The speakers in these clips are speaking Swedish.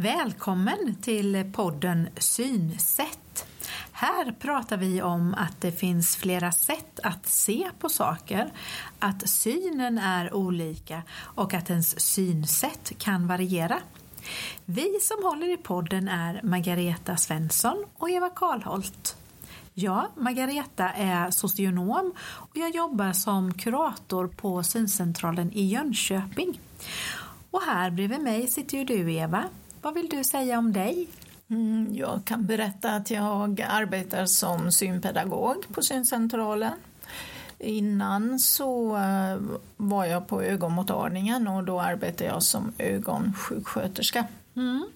Välkommen till podden Synsätt. Här pratar vi om att det finns flera sätt att se på saker, att synen är olika och att ens synsätt kan variera. Vi som håller i podden är Margareta Svensson och Eva Karlholt. Jag, Margareta, är socionom och jag jobbar som kurator på Syncentralen i Jönköping. Och här bredvid mig sitter ju du, Eva. Vad vill du säga om dig? Mm, jag kan berätta att jag arbetar som synpedagog på Syncentralen. Innan så eh, var jag på ögonmottagningen och då arbetade jag som ögonsjuksköterska. Mm.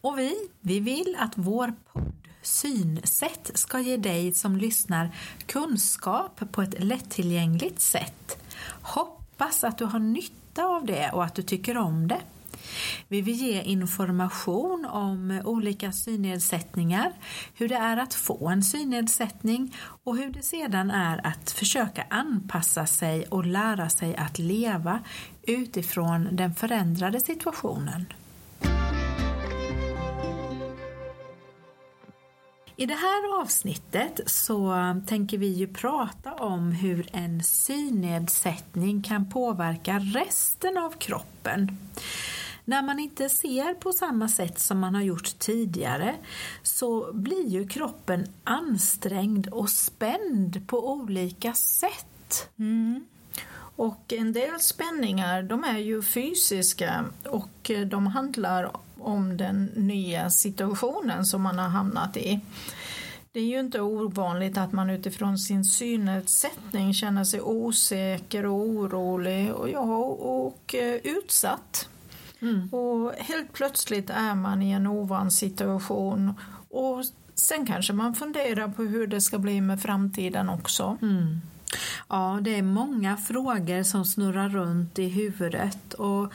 Och vi, vi vill att vår podd Synsätt ska ge dig som lyssnar kunskap på ett lättillgängligt sätt. Hoppas att du har nytta av det och att du tycker om det. Vi vill ge information om olika synnedsättningar, hur det är att få en synnedsättning och hur det sedan är att försöka anpassa sig och lära sig att leva utifrån den förändrade situationen. I det här avsnittet så tänker vi ju prata om hur en synnedsättning kan påverka resten av kroppen. När man inte ser på samma sätt som man har gjort tidigare så blir ju kroppen ansträngd och spänd på olika sätt. Mm. Och en del spänningar de är ju fysiska och de handlar om den nya situationen som man har hamnat i. Det är ju inte ovanligt att man utifrån sin synnedsättning känner sig osäker och orolig och, ja, och eh, utsatt. Mm. Och helt plötsligt är man i en ovan situation och sen kanske man funderar på hur det ska bli med framtiden också. Mm. Ja, det är många frågor som snurrar runt i huvudet och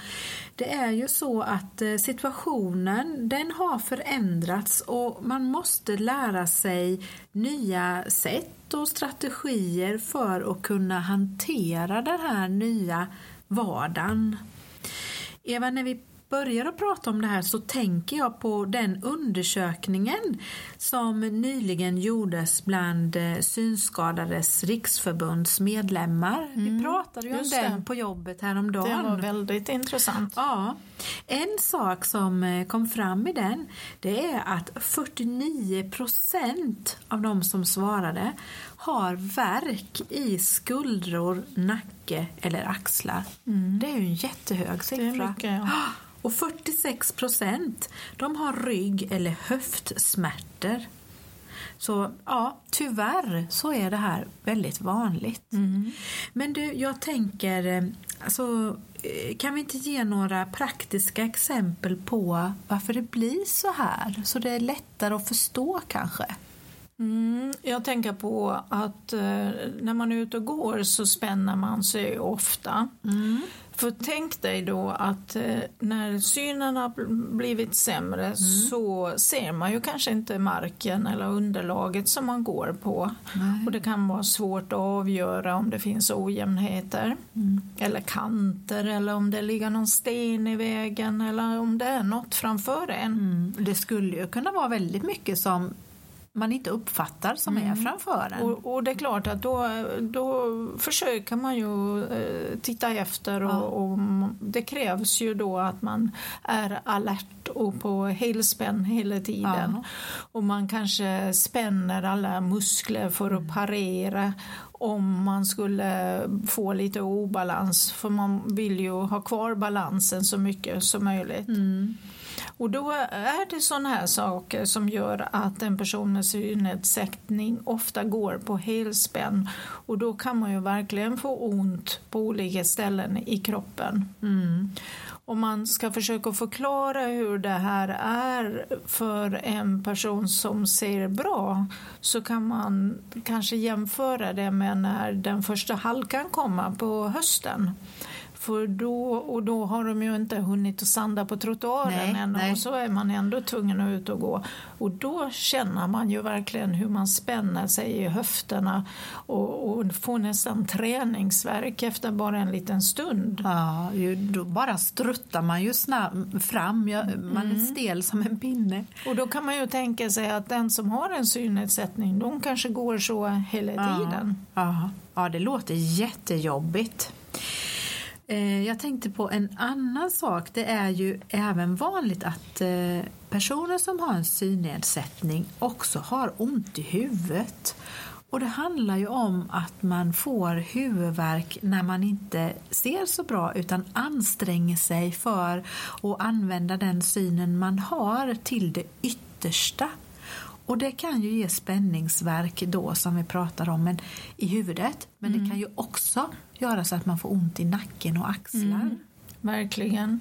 det är ju så att eh, situationen den har förändrats och man måste lära sig nya sätt och strategier för att kunna hantera den här nya vardagen. Eva, när vi börjar att prata om det här så tänker jag på den undersökningen som nyligen gjordes bland eh, Synskadades riksförbunds medlemmar. Mm, Vi pratade ju om den det. på jobbet häromdagen. Det var väldigt intressant. Ja. En sak som eh, kom fram i den det är att 49 procent av de som svarade har värk i skuldror, nacke eller axlar. Mm. Det är ju en jättehög siffra. Mycket, ja. Och 46 procent de har rygg eller höftsmärtor. Så ja, tyvärr så är det här väldigt vanligt. Mm. Men du, jag tänker, eh, alltså, eh, kan vi inte ge några praktiska exempel på varför det blir så här? Så det är lättare att förstå kanske? Mm, jag tänker på att eh, när man är ute och går så spänner man sig ofta. Mm. För tänk dig då att eh, när synen har blivit sämre mm. så ser man ju kanske inte marken eller underlaget som man går på. Nej. Och det kan vara svårt att avgöra om det finns ojämnheter mm. eller kanter eller om det ligger någon sten i vägen eller om det är något framför en. Mm. Det skulle ju kunna vara väldigt mycket som man inte uppfattar som mm. är framför en. Och, och, det är klart att då, då försöker man ju eh, titta efter och, ja. och, det krävs ju då att man är alert och på helspänn hela tiden. Ja. Och man kanske spänner alla muskler för att mm. parera om man skulle få lite obalans för man vill ju ha kvar balansen så mycket som möjligt. Mm. Och då är det sådana här saker som gör att en person med synnedsättning ofta går på helspänn och då kan man ju verkligen få ont på olika ställen i kroppen. Mm. Om man ska försöka förklara hur det här är för en person som ser bra så kan man kanske jämföra det med när den första halkan kommer på hösten. För då, och då har de ju inte hunnit att sanda på trottoaren Nej, än nej. och så är man ändå tvungen att ut och gå. Och då känner man ju verkligen hur man spänner sig i höfterna och, och får nästan träningsverk efter bara en liten stund. Ja, då bara struttar man ju snabb, fram, ja, man är stel som en pinne. Och då kan man ju tänka sig att den som har en synnedsättning, de kanske går så hela tiden. Ja, ja, det låter jättejobbigt. Eh, jag tänkte på en annan sak. Det är ju även vanligt att eh, personer som har en synnedsättning också har ont i huvudet. Och det handlar ju om att man får huvudvärk när man inte ser så bra utan anstränger sig för att använda den synen man har till det yttersta. Och det kan ju ge spänningsverk då som vi pratar om men, i huvudet. Men det kan ju också göra så att man får ont i nacken och axlar. Verkligen.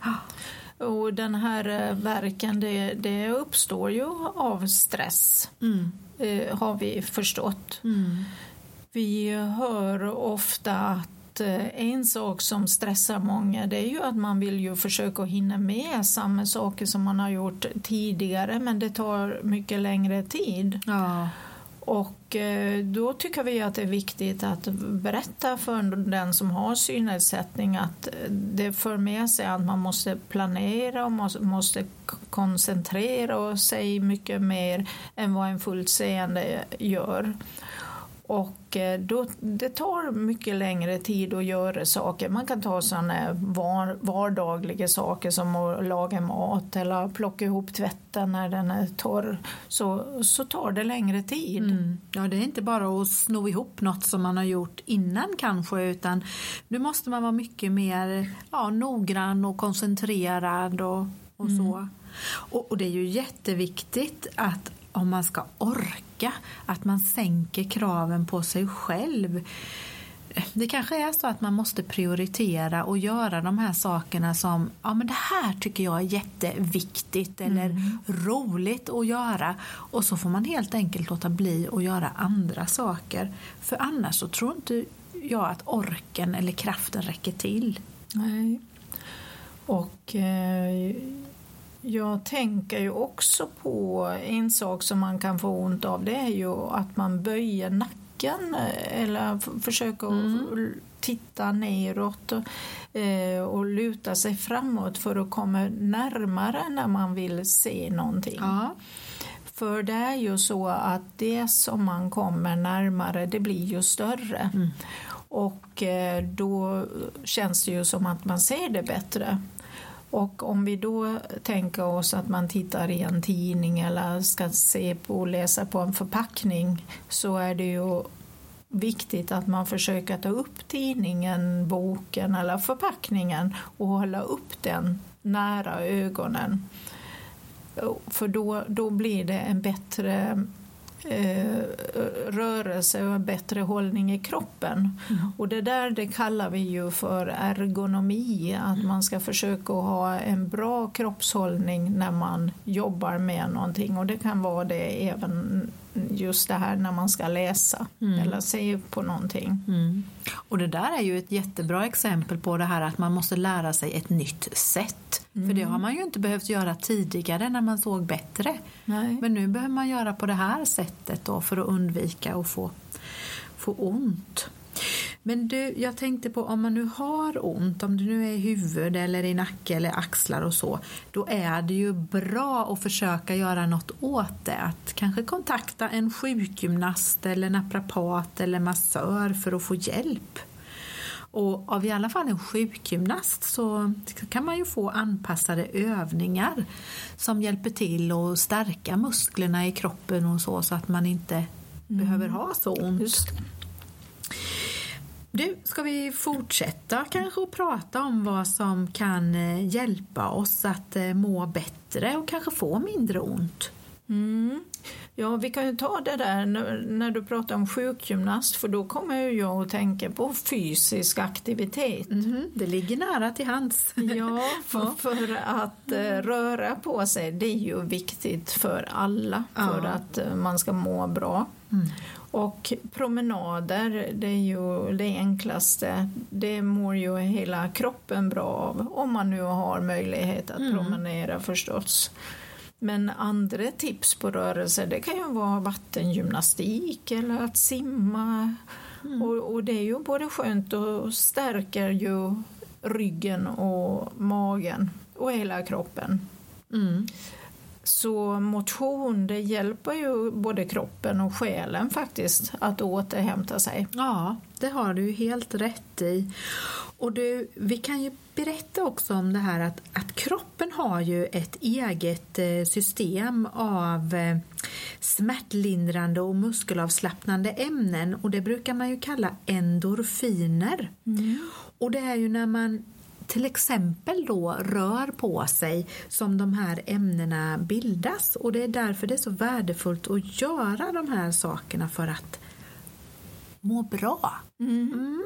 Och den här eh, verken det, det uppstår ju av stress, Mm. eh, har vi förstått. Mm. Vi hör ofta att eh, en sak som stressar många det är ju att man vill ju försöka hinna med samma saker som man har gjort tidigare men det tar mycket längre tid. Ja. Och eh, då tycker vi att det är viktigt att berätta för den som har synnedsättning att eh, det för med sig att man måste planera och måste, koncentrera sig mycket mer än vad en fullt seende gör. Och eh, då, det tar mycket längre tid att göra saker. Man kan ta sådana var, vardagliga saker som att laga mat eller plocka ihop tvätten när den är torr. Så, så tar det längre tid. Mm. ja, det är inte bara att sno ihop något som man har gjort innan kanske utan nu måste man vara mycket mer ja, noggrann och koncentrerad och, och så. Och, och det är ju jätteviktigt att om man ska orka, att man sänker kraven på sig själv. Det kanske är så att man måste prioritera och göra de här sakerna som ja men det här tycker jag är jätteviktigt eller roligt att göra och så får man helt enkelt låta bli att göra andra saker. För annars så tror inte jag att orken eller kraften räcker till. Nej. Och eh, jag tänker ju också på en sak som man kan få ont av det är ju att man böjer nacken eh, eller försöker att titta neråt och, eh, och luta sig framåt för att komma närmare när man vill se någonting. Ja. För det är ju så att det som man kommer närmare det blir ju större. Och eh, då känns det ju som att man ser det bättre. Och om vi då tänker oss att man tittar i en tidning eller ska se på och läsa på en förpackning så är det ju viktigt att man försöker ta upp tidningen, boken eller förpackningen och hålla upp den nära ögonen. För då, då blir det en bättre eh, rörelse och bättre hållning i kroppen. Och det där det kallar vi ju för ergonomi, att man ska försöka ha en bra kroppshållning när man jobbar med någonting. Och det kan vara det även just det här när man ska läsa eller se på någonting. Mm. Och det där är ju ett jättebra exempel på det här att man måste lära sig ett nytt sätt. För det har man ju inte behövt göra tidigare när man såg bättre. Nej. Men nu behöver man göra på det här sättet då för att undvika att få, få ont. Men du, jag tänkte på om man nu har ont, om det nu är i huvud eller i nacke eller axlar och så, då är det ju bra att försöka göra något åt det. Att kanske kontakta en sjukgymnast eller naprapat eller massör för att få hjälp. Och av i alla fall en sjukgymnast så kan man ju få anpassade övningar som hjälper till att stärka musklerna i kroppen och så, så att man inte behöver ha så ont. Du, ska vi fortsätta kanske och prata om vad som kan eh, hjälpa oss att eh, må bättre och kanske få mindre ont? Mm. Ja, vi kan ju ta det där när, du pratar om sjukgymnast för då kommer jag att tänka på fysisk aktivitet. Mhm, det ligger nära till hands. Ja, för, för att eh, röra på sig det är ju viktigt för alla för Ja. att eh, man ska må bra. Och promenader, det är ju det enklaste. Det mår ju hela kroppen bra av, om man nu har möjlighet att mm. promenera förstås. Men andra tips på rörelse, det kan ju vara vattengymnastik eller att simma. Mm. Och, och, det är ju både skönt och stärker ju ryggen och magen och hela kroppen. Mm. Så motion det hjälper ju både kroppen och själen faktiskt att återhämta sig. Ja, det har du helt rätt i. Och du, vi kan ju berätta också om det här att, att kroppen har ju ett eget eh, system av eh, smärtlindrande och muskelavslappnande ämnen och det brukar man ju kalla endorfiner. Mm. Och det är ju när man till exempel då rör på sig som de här ämnena bildas och det är därför det är så värdefullt att göra de här sakerna för att må bra. Mm. Mm.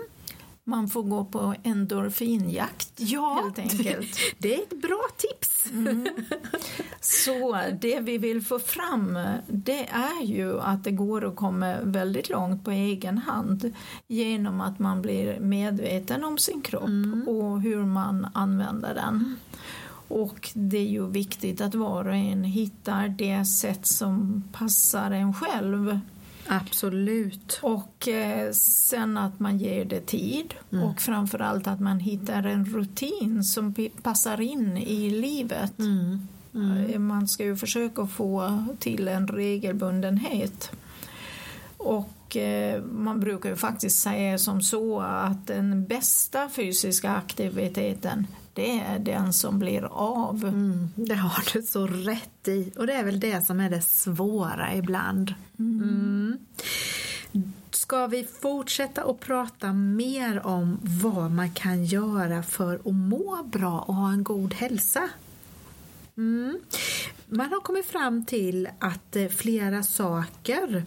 Man får gå på endorfinjakt ja, helt enkelt. Det är ett bra tips. Mm. Så det vi vill få fram det är ju att det går att komma väldigt långt på egen hand genom att man blir medveten om sin kropp mm. och hur man använder den. Och det är ju viktigt att var och en hittar det sätt som passar en själv. Absolut. Och eh, sen att man ger det tid mm. och framförallt att man hittar en rutin som passar in i livet. Mm. Mm. Eh, man ska ju försöka få till en regelbundenhet. Och eh, man brukar ju faktiskt säga som så att den bästa fysiska aktiviteten det är den som blir av. Mm, det har du så rätt i. Och det är väl det som är det svåra ibland. Mm. Mm. Ska vi fortsätta att prata mer om vad man kan göra för att må bra och ha en god hälsa? Mm. Man har kommit fram till att eh, flera saker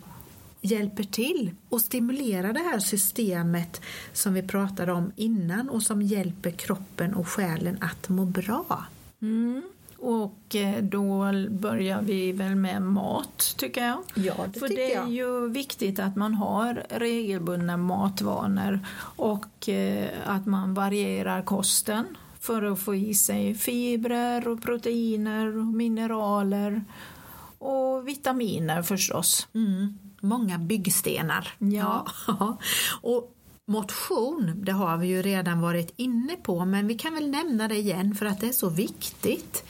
hjälper till och stimulerar det här systemet som vi pratade om innan och som hjälper kroppen och själen att må bra. Mm. Och eh, då börjar vi väl med mat, tycker jag. Ja, det För tycker det är jag. ju viktigt att man har regelbundna matvanor och eh, att man varierar kosten för att få i sig fibrer och proteiner och mineraler och vitaminer förstås. Mm många byggstenar. Ja. ja. Och motion, det har vi ju redan varit inne på, men vi kan väl nämna det igen för att det är så viktigt.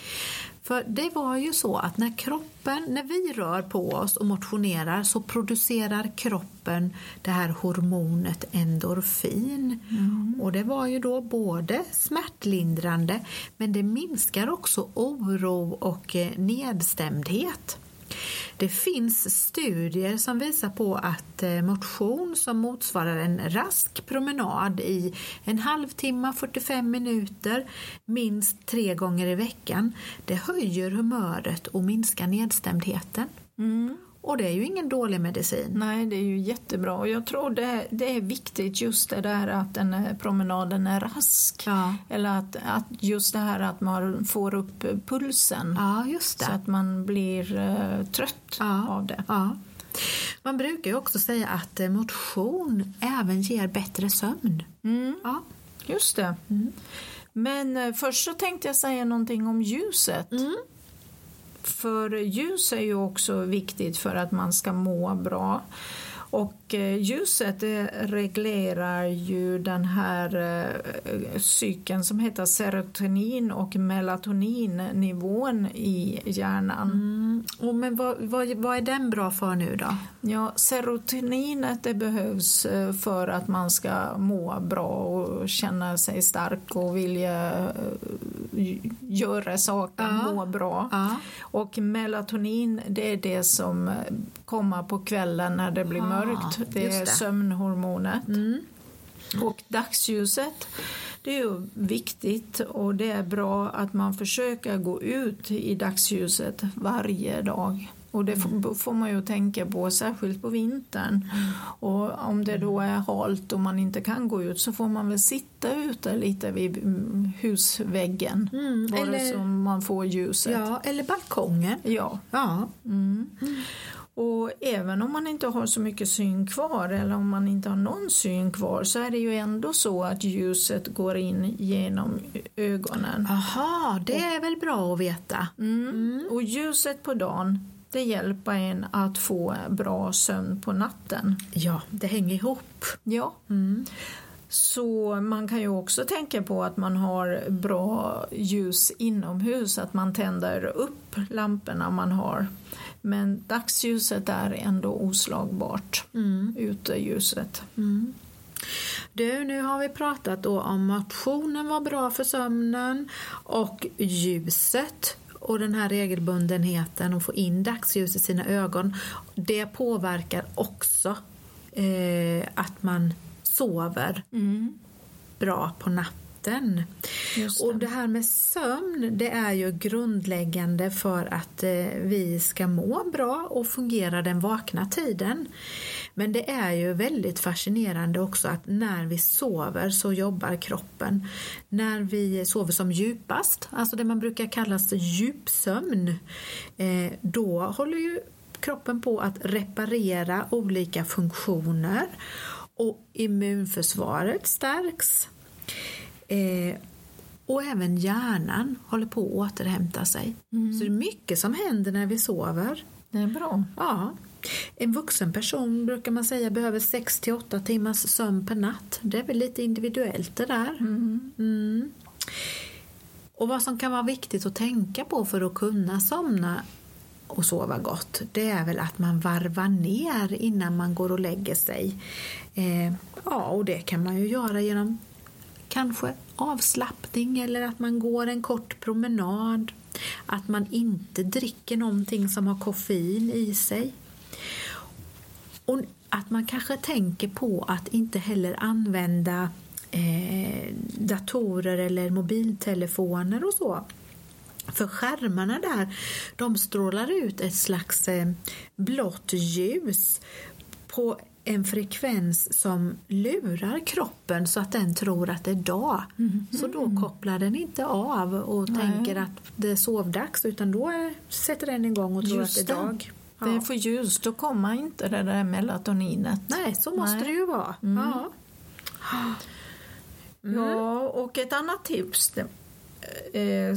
För det var ju så att när kroppen, när vi rör på oss och motionerar så producerar kroppen det här hormonet endorfin. Mm. Och det var ju då både smärtlindrande men det minskar också oro och eh, nedstämdhet. Det finns studier som visar på att eh, motion som motsvarar en rask promenad i en halvtimme, 45 minuter, minst tre gånger i veckan, det höjer humöret och minskar nedstämdheten. Mm. Och det är ju ingen dålig medicin. Nej, det är ju jättebra. Och jag tror det, det är viktigt just det där att den promenaden är rask. Ja. Eller att, att just det här att man får upp pulsen. Ja, just det. Så att man blir uh, trött ja. av det. Ja. Man brukar ju också säga att eh, motion även ger bättre sömn. Mm. Ja. Just det. Mm. Men uh, först så tänkte jag säga någonting om ljuset. Mm. För ljus är ju också viktigt för att man ska må bra. Och eh, ljuset reglerar ju den här eh, cykeln som heter serotonin och melatoninnivån i hjärnan. Mm. Och men vad, vad, vad, är den bra för nu då? Ja, serotoninet det behövs eh, för att man ska må bra och känna sig stark och vilja göra saker, ja. må bra. Ja. Och melatonin det är det som kommer på kvällen när det blir mörkt mörkt. Det är det. sömnhormonet. Mm. Och dagsljuset, det är ju viktigt och det är bra att man försöker gå ut i dagsljuset varje dag. Och det mm. får man ju tänka på, särskilt på vintern. Mm. Och om det då är halt och man inte kan gå ut så får man väl sitta ute lite vid mm, husväggen. Mm. Bara eller, så man får ljuset. Ja, eller balkongen. Ja. ja. Mm. Och även om man inte har så mycket syn kvar eller om man inte har någon syn kvar så är det ju ändå så att ljuset går in genom ögonen. Aha, det är väl bra att veta. Mm. Och ljuset på dagen det hjälper en att få bra sömn på natten. Ja, det hänger ihop. Ja. Så man kan ju också tänka på att man har bra ljus inomhus, att man tänder upp lamporna man har. Men dagsljuset är ändå oslagbart, mm. uteljuset. Mm. Du, nu har vi pratat då om motionen var bra för sömnen och ljuset och den här regelbundenheten och få in dagsljus i sina ögon. Det påverkar också eh, att man sover mm. bra på natten. Det. Och det här med sömn det är ju grundläggande för att eh, vi ska må bra och fungera den vakna tiden. Men det är ju väldigt fascinerande också att när vi sover så jobbar kroppen. När vi sover som djupast, alltså det man brukar kalla djupsömn, eh, då håller ju kroppen på att reparera olika funktioner och immunförsvaret stärks. Eh, och även hjärnan håller på att återhämta sig. Mm. Så det är mycket som händer när vi sover. Det är bra. Ja. En vuxen person brukar man säga behöver 6 till 8 timmars sömn per natt. Det är väl lite individuellt det där. Mm. Mm. Och vad som kan vara viktigt att tänka på för att kunna somna och sova gott, det är väl att man varvar ner innan man går och lägger sig. Eh, ja, och det kan man ju göra genom kanske avslappning eller att man går en kort promenad. Att man inte dricker någonting som har koffein i sig. Och att man kanske tänker på att inte heller använda eh, datorer eller mobiltelefoner och så. För skärmarna där, de strålar ut ett slags eh, blått ljus på en frekvens som lurar kroppen så att den tror att det är dag. Mm. Så då kopplar den inte av och Nej. tänker att det är sovdags utan då sätter den igång och tror Just att det är dag. Ja. Det är för ljust, då kommer inte det där melatoninet. Nej, så måste Nej. det ju vara. Mm. Ja. Mm. ja, och ett annat tips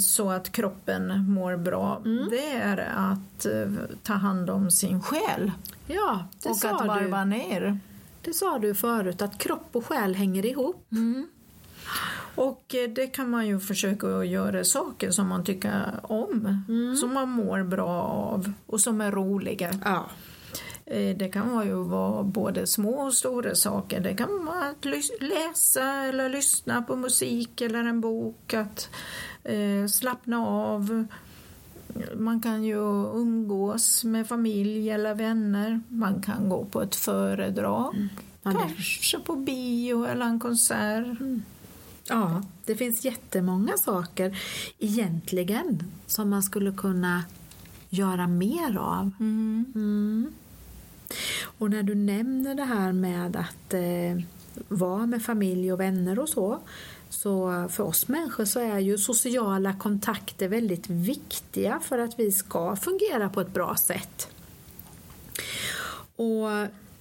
så att kroppen mår bra, mm. det är att eh, ta hand om sin själ. Ja, det och sa att varva du. ner. Det sa du förut, att kropp och själ hänger ihop. Mm. Och eh, det kan man ju försöka göra saker som man tycker om, mm. som man mår bra av och som är roliga. Ja. Eh, det kan ju vara både små och stora saker. Det kan vara att läsa eller lyssna på musik eller en bok, att eh, slappna av. Man kan ju umgås med familj eller vänner. Man kan gå på ett föredrag. Mm. Kanske på bio eller en konsert. Mm. Ja, det finns jättemånga saker egentligen som man skulle kunna göra mer av. Mm. Och när du nämner det här med att eh, vara med familj och vänner och så, så för oss människor så är ju sociala kontakter väldigt viktiga för att vi ska fungera på ett bra sätt. Och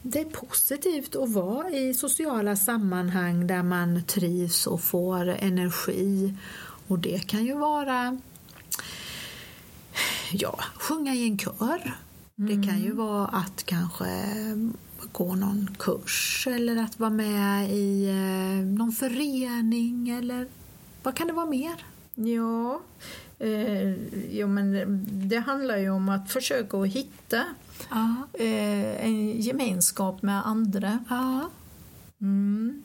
det är positivt att vara i sociala sammanhang där man trivs och får energi. Och det kan ju vara ja, sjunga i en kör. Mm. Det kan ju mm. vara att kanske gå någon kurs eller att vara med i eh, någon förening eller vad kan det vara mer? Ja, eh, jo, men det handlar ju om att försöka att hitta eh, en gemenskap med andra. Ja. Mm.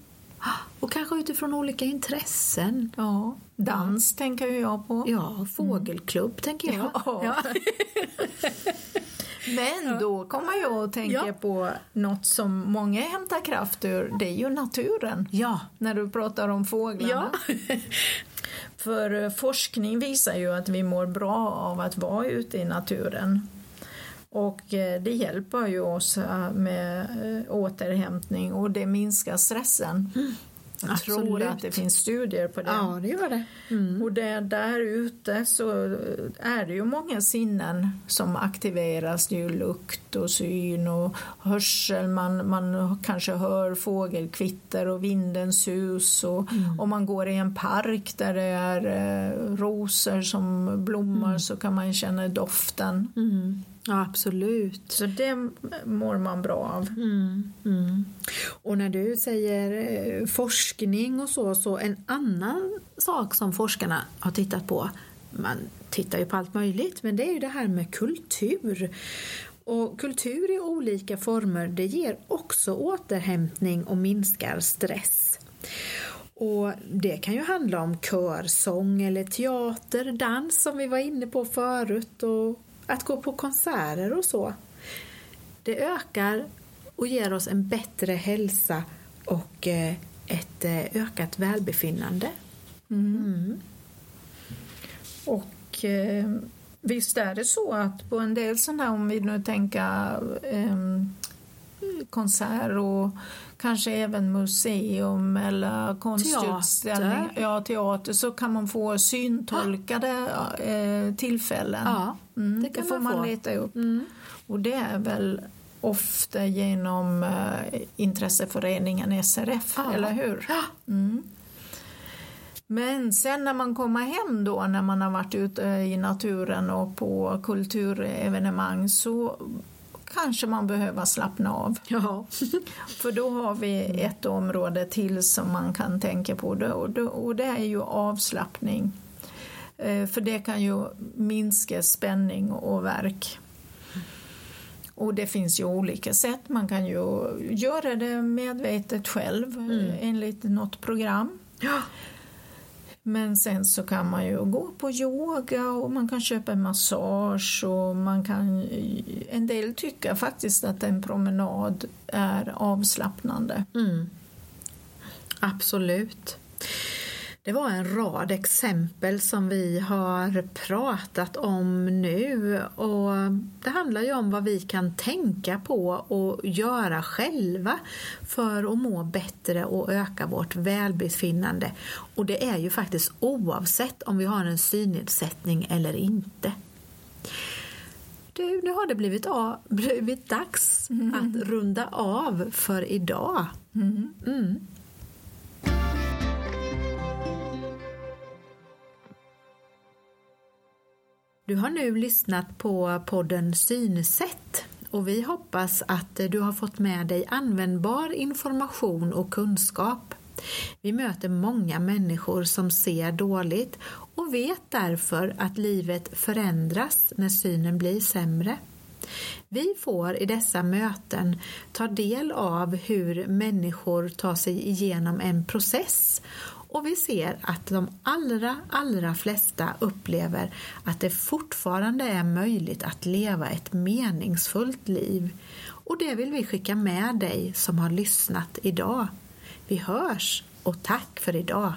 Och kanske utifrån olika intressen. Ja, dans ja. tänker jag på. Ja, fågelklubb mm. tänker jag. Ja. Men då kommer jag att tänka på något som många hämtar kraft ur, det är ju naturen. Ja. När du pratar om fåglarna. Ja. För eh, forskning visar ju att vi mår bra av att vara ute i naturen. Och eh, det hjälper ju oss eh, med återhämtning och det minskar stressen. Mm. Jag Absolut. tror att det finns studier på det. Ja, det gör det. Mm. Och där, där ute så är det ju många sinnen som aktiveras. Det är ju lukt och syn och hörsel. Man, man kanske hör fågelkvitter och vindens sus. Och Mm. Om man går i en park där det är eh, rosor som blommar så kan man känna doften. Ja, absolut. Så det mår man bra av. Mm, mm. Och när du säger eh, forskning och så, så en annan sak som forskarna har tittat på, man tittar ju på allt möjligt, men det är ju det här med kultur. Och kultur i olika former, det ger också återhämtning och minskar stress. Och det kan ju handla om körsång eller teater, dans som vi var inne på förut och att gå på konserter och så. Det ökar och ger oss en bättre hälsa och eh, ett eh, ökat välbefinnande. Mm. Och eh, visst är det så att på en del sådana här, om vi nu tänker eh, konsert och kanske även museum eller konstutställning, Teater. ja, teater, så kan man få syntolkade eh, tillfällen. Ja, Mm, det kan får man man få. leta upp. Mm. Och det är väl ofta genom eh, intresseföreningen SRF, Ja. eller hur? Mm. Men sen när man kommer hem då, när man har varit ute i naturen och på kulturevenemang så kanske man behöver slappna av. Ja. För då har vi ett område till som man kan tänka på det, och det, och det är ju avslappning. Eh, För det kan ju minska spänning och värk. Och det finns ju olika sätt. Man kan ju göra det medvetet själv eh, enligt något program. Ja. Men sen så kan man ju gå på yoga och man kan köpa en massage och man kan... En del tycker faktiskt att en promenad är avslappnande. Mm. Absolut. Det var en rad exempel som vi har pratat om nu och det handlar ju om vad vi kan tänka på och göra själva för att må bättre och öka vårt välbefinnande. Och det är ju faktiskt oavsett om vi har en synnedsättning eller inte. Du, nu har det blivit, av, blivit dags att runda av för idag. Mm. Du har nu lyssnat på podden Synsätt och vi hoppas att du har fått med dig användbar information och kunskap. Vi möter många människor som ser dåligt och vet därför att livet förändras när synen blir sämre. Vi får i dessa möten ta del av hur människor tar sig igenom en process och vi ser att de allra, allra flesta upplever att det fortfarande är möjligt att leva ett meningsfullt liv. Och det vill vi skicka med dig som har lyssnat idag. Vi hörs och tack för idag!